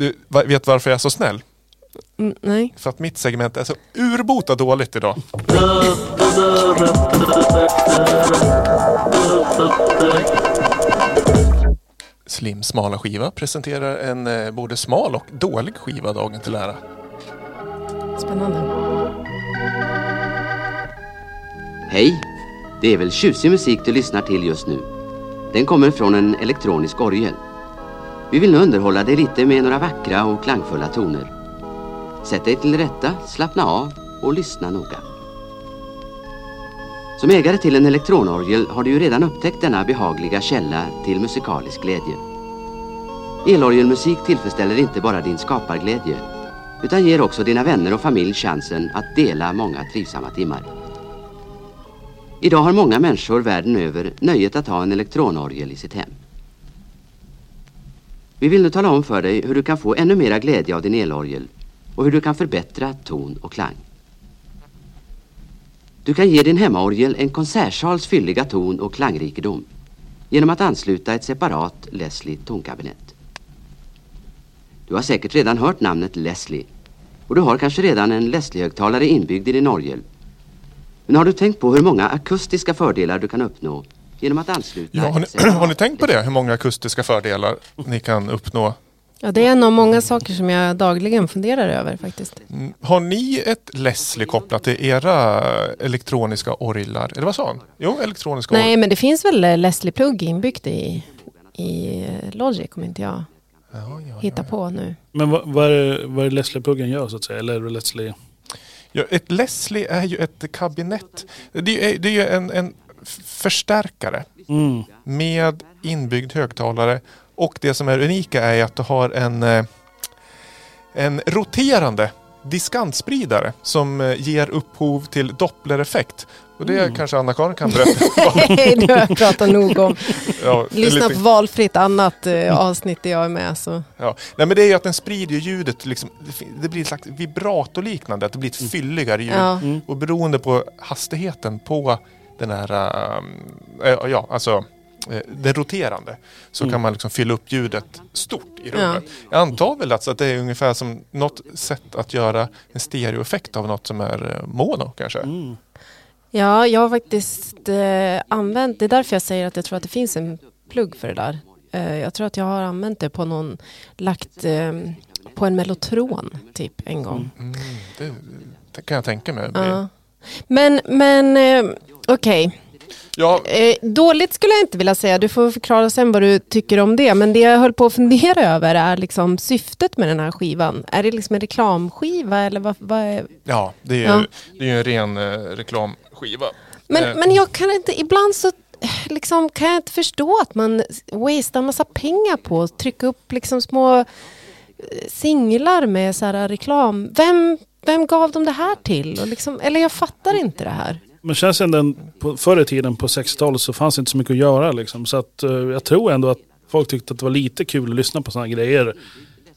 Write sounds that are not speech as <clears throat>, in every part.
Du vet varför jag är så snäll? Mm, nej. För att mitt segment är så urbota dåligt idag. Slim smala skiva presenterar en eh, både smal och dålig skiva dagen till ära. Spännande. Hej! Det är väl tjusig musik du lyssnar till just nu. Den kommer från en elektronisk orgel. Vi vill nu underhålla dig lite med några vackra och klangfulla toner. Sätt dig till rätta, slappna av och lyssna noga. Som ägare till en elektronorgel har du ju redan upptäckt denna behagliga källa till musikalisk glädje. Elorgelmusik tillfredsställer inte bara din skaparglädje utan ger också dina vänner och familj chansen att dela många trivsamma timmar. Idag har många människor världen över nöjet att ha en elektronorgel i sitt hem. Vi vill nu tala om för dig hur du kan få ännu mera glädje av din elorgel och hur du kan förbättra ton och klang. Du kan ge din hemmaorgel en konsertsals fylliga ton och klangrikedom genom att ansluta ett separat Leslie tonkabinett. Du har säkert redan hört namnet Leslie och du har kanske redan en Leslie-högtalare inbyggd i din orgel. Men har du tänkt på hur många akustiska fördelar du kan uppnå genom att ansluta Ja, har, ni, <clears throat> har ni tänkt på det? Hur många akustiska fördelar ni kan uppnå? Ja, det är en av många saker som jag dagligen funderar över faktiskt. Mm, Har ni ett Leslie kopplat till era elektroniska orglar? Eller vad sa han? Jo, elektroniska Nej, men det finns väl eh, Leslie-plugg inbyggt i, i eh, Logic om inte jag Ja, ja, hittar på nu. Men vad, vad är vad är Leslie-pluggen gör så att säga? Eller är det Leslie... Ja, ett Leslie är ju ett kabinett. Det är, det är ju en, en förstärkare Mm. med inbyggd högtalare. Och det som är unika är att du har en, eh, en roterande diskantspridare som eh, ger upphov till dopplereffekt. Och det Mm. kanske Anna-Karin kan berätta. <laughs> Nej, det har jag pratat nog om. <laughs> ja, Lyssna lite- på valfritt annat eh, avsnitt där jag är med. Så. Ja. Nej men det är ju att den sprider ju ljudet, liksom, det blir ett slags vibrato-liknande, att det blir ett fylligare ljud. Ja. Mm. Och beroende på hastigheten på den här, äh, ja alltså äh, den roterande, så Mm. kan man liksom fylla upp ljudet stort i rummet. Jag antar väl alltså att det är ungefär som något sätt att göra en stereoeffekt av något som är mono kanske. Mm. Ja, jag har faktiskt eh, använt, det är därför jag säger att jag tror att det finns en plugg för det där. Eh, jag tror att jag har använt det på någon, lagt eh, på en mellotron typ en gång. Mm, det, det kan jag tänka mig. Ja. Men, men eh, okej. Ja, Eh, dåligt skulle jag inte vilja säga, du får förklara sen vad du tycker om det. Men det jag höll på att fundera över är liksom syftet med den här skivan. Är det liksom en reklamskiva eller vad, vad är... ja det är ju Ja. det är en ren äh, reklamskiva. Men, Eh. men jag kan inte, ibland så eh, liksom, kan jag inte förstå att man wastear massa pengar på att trycka upp liksom små eh, singlar med så reklam. Vem, vem gav dem det här till? Och liksom, eller jag fattar inte det här. Men känns ändå en- på, förr i tiden på 60-talet så fanns det inte så mycket att göra liksom. Så att eh, jag tror ändå att folk tyckte att det var lite kul att lyssna på sådana grejer.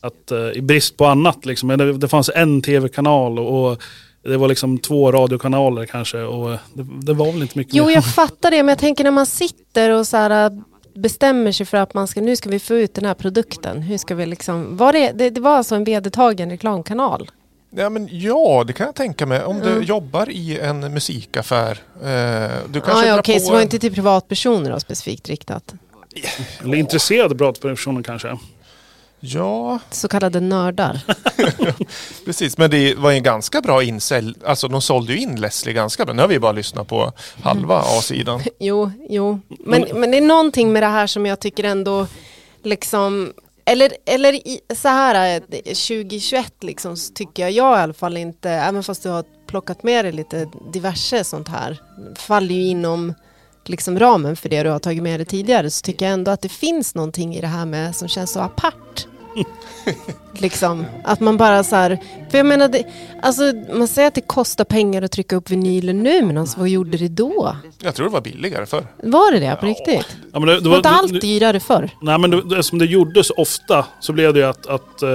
Att eh, i brist på annat liksom. Men Det, det fanns en tv-kanal och, och det var liksom två radiokanaler kanske. Och eh, det, det var väl inte mycket Jo, mer. jag fattar det, men jag tänker när man sitter och så här, bestämmer sig för att man ska, nu ska vi få ut den här produkten. Hur ska vi liksom, var det, det, det var alltså en vedertagen reklamkanal? Ja, men ja, det kan jag tänka mig. Om Mm. du jobbar i en musikaffär. Eh, du Ja, kanske ja, drar okej, på så det var en- inte till privatpersoner då, specifikt riktat. Eller intresserade privatpersoner kanske. Ja, Så kallade nördar. <laughs> precis. Men det var ju en ganska bra insälj. Alltså de sålde ju in Leslie ganska bra. Nu har vi bara lyssnat på halva A-sidan. <laughs> Jo, jo. Men, men det är någonting med det här som jag tycker ändå liksom eller, eller i, så här, eh, 2021 liksom, så tycker jag, jag i alla fall inte, även fast du har plockat med dig lite diverse sånt här, faller ju inom liksom ramen för det du har tagit med dig tidigare, så tycker jag ändå att det finns någonting i det här med som känns så apart. <laughs> liksom, att man bara så här, för jag menar, det, alltså, man säger att det kostar pengar att trycka upp vinyler nu, men alltså, vad gjorde det då? Jag tror det var billigare förr. Var det det på riktigt? Ja, men det, det var inte det- allt dyrare förr. Nej men det, det, som det gjordes ofta så blev det ju att, att eh,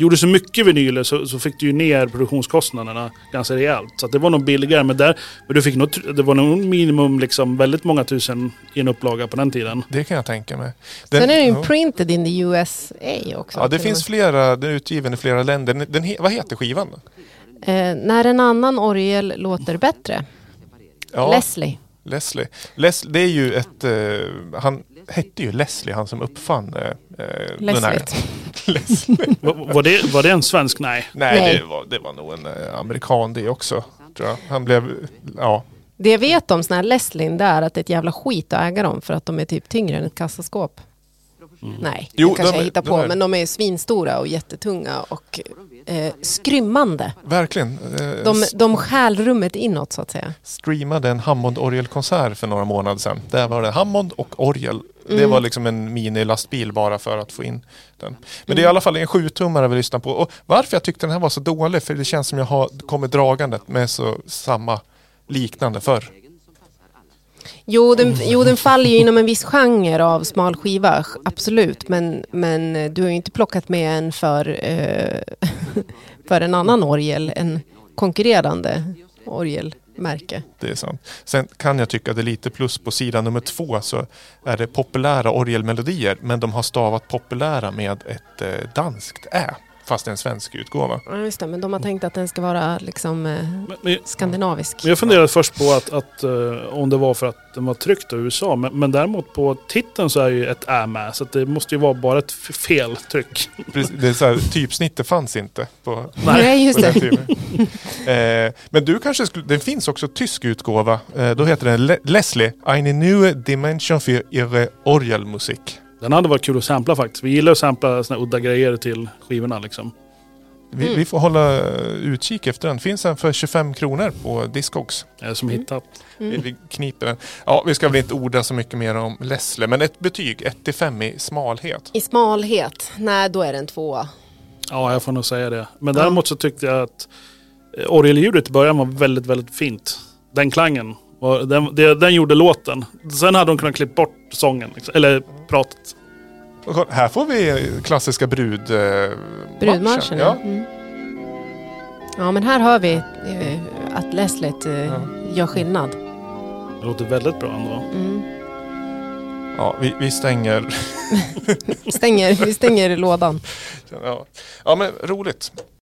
gjorde så mycket vinyler så, så fick du ju ner produktionskostnaderna ganska rejält. Så att det var nog billigare. Men, där, men du fick nog, det var nog minimum liksom väldigt många tusen i en upplaga på den tiden. Det kan jag tänka mig. Den- Sen är den ju printed in the USA också. Ja, det finns flera, den är utgiven i flera länder. Den, den, vad heter skivan? Eh, när en annan orgel låter bättre. Ja, Leslie. Leslie. Les, det är ju ett... eh, han hette ju Leslie, han som uppfann eh, eh, den här. <laughs> Var, var, det, var det en svensk? Nej. Nej, Nej. Det, var, det var nog en eh, amerikan det också. Tror jag. Han blev... Ja, Det jag vet om såna här Leslin det är att det är ett jävla skit att äga dem för att de är typ tyngre än ett kassaskåp. Nej, Jo, det kanske jag hittar de på, är- men de är svinstora och jättetunga och eh, skrymmande. verkligen. Eh, De, de stjäl rummet inåt så att säga. streamade en Hammond-orgelkonsert för några månader sedan. Där var det Hammond och orgel. Det Mm. var liksom en minilastbil bara för att få in den. Men det är i alla fall en sjutummare vi lyssnar på. Och varför jag tyckte den här var så dålig, för det känns som jag har kommit dragandet med så samma liknande förr. Jo den, jo, den faller ju inom en viss genre av smal skiva, absolut. Men, men eh, du har ju inte plockat med en för, eh, <laughs> för en annan orgel, en konkurrerande orgelmärke. Det är sant. Sen kan jag tycka det är lite plus på sida nummer två så är det populära orgelmelodier men de har stavat populära med ett eh, danskt ä. Fast det är en svensk utgåva. Ja, just det, men de har tänkt att den ska vara liksom eh, Men, men, skandinavisk. men jag funderade först på att, att eh, om det var för att den var tryckt i USA. Men, men däremot på titeln så är ju ett Ä med. Så att det måste ju vara bara ett feltryck. Precis, Det är så här, typsnittet fanns inte på <laughs> Nej, just det. <laughs> eh, men du kanske skulle, det finns också tysk utgåva. Eh, då heter den Le Leslie, Eine neue Dimension für ihre Orgelmusik. Den hade varit kul att sampla faktiskt. Vi gillar att sampla såna här udda grejer till skivorna liksom. Vi, Mm. vi får hålla eh, utkik efter den. Finns den för 25 kronor på Discogs. Eh, som hittat. Vi, Mm. vi kniper den. Ja, vi ska väl inte orda så mycket mer om Leslie, men ett betyg 1-5 i smalhet. I smalhet, nej då är det en tvåa. Ja, jag får nog säga det. Men däremot så tyckte jag att eh, orgelljudet i början var väldigt, väldigt fint. Den klangen, den, det, den gjorde låten. Sen hade de kunnat klippa bort sången, liksom, eller pratet. Här får vi klassiska brud... Eh, Brudmarschen, ja. ja. Mm. Ja, men här hör vi eh, att Leslet eh, Ja. gör skillnad. Det låter väldigt bra ändå. Mm. ja vi, vi stänger... <laughs> Stänger, vi stänger lådan. Ja. ja, men roligt.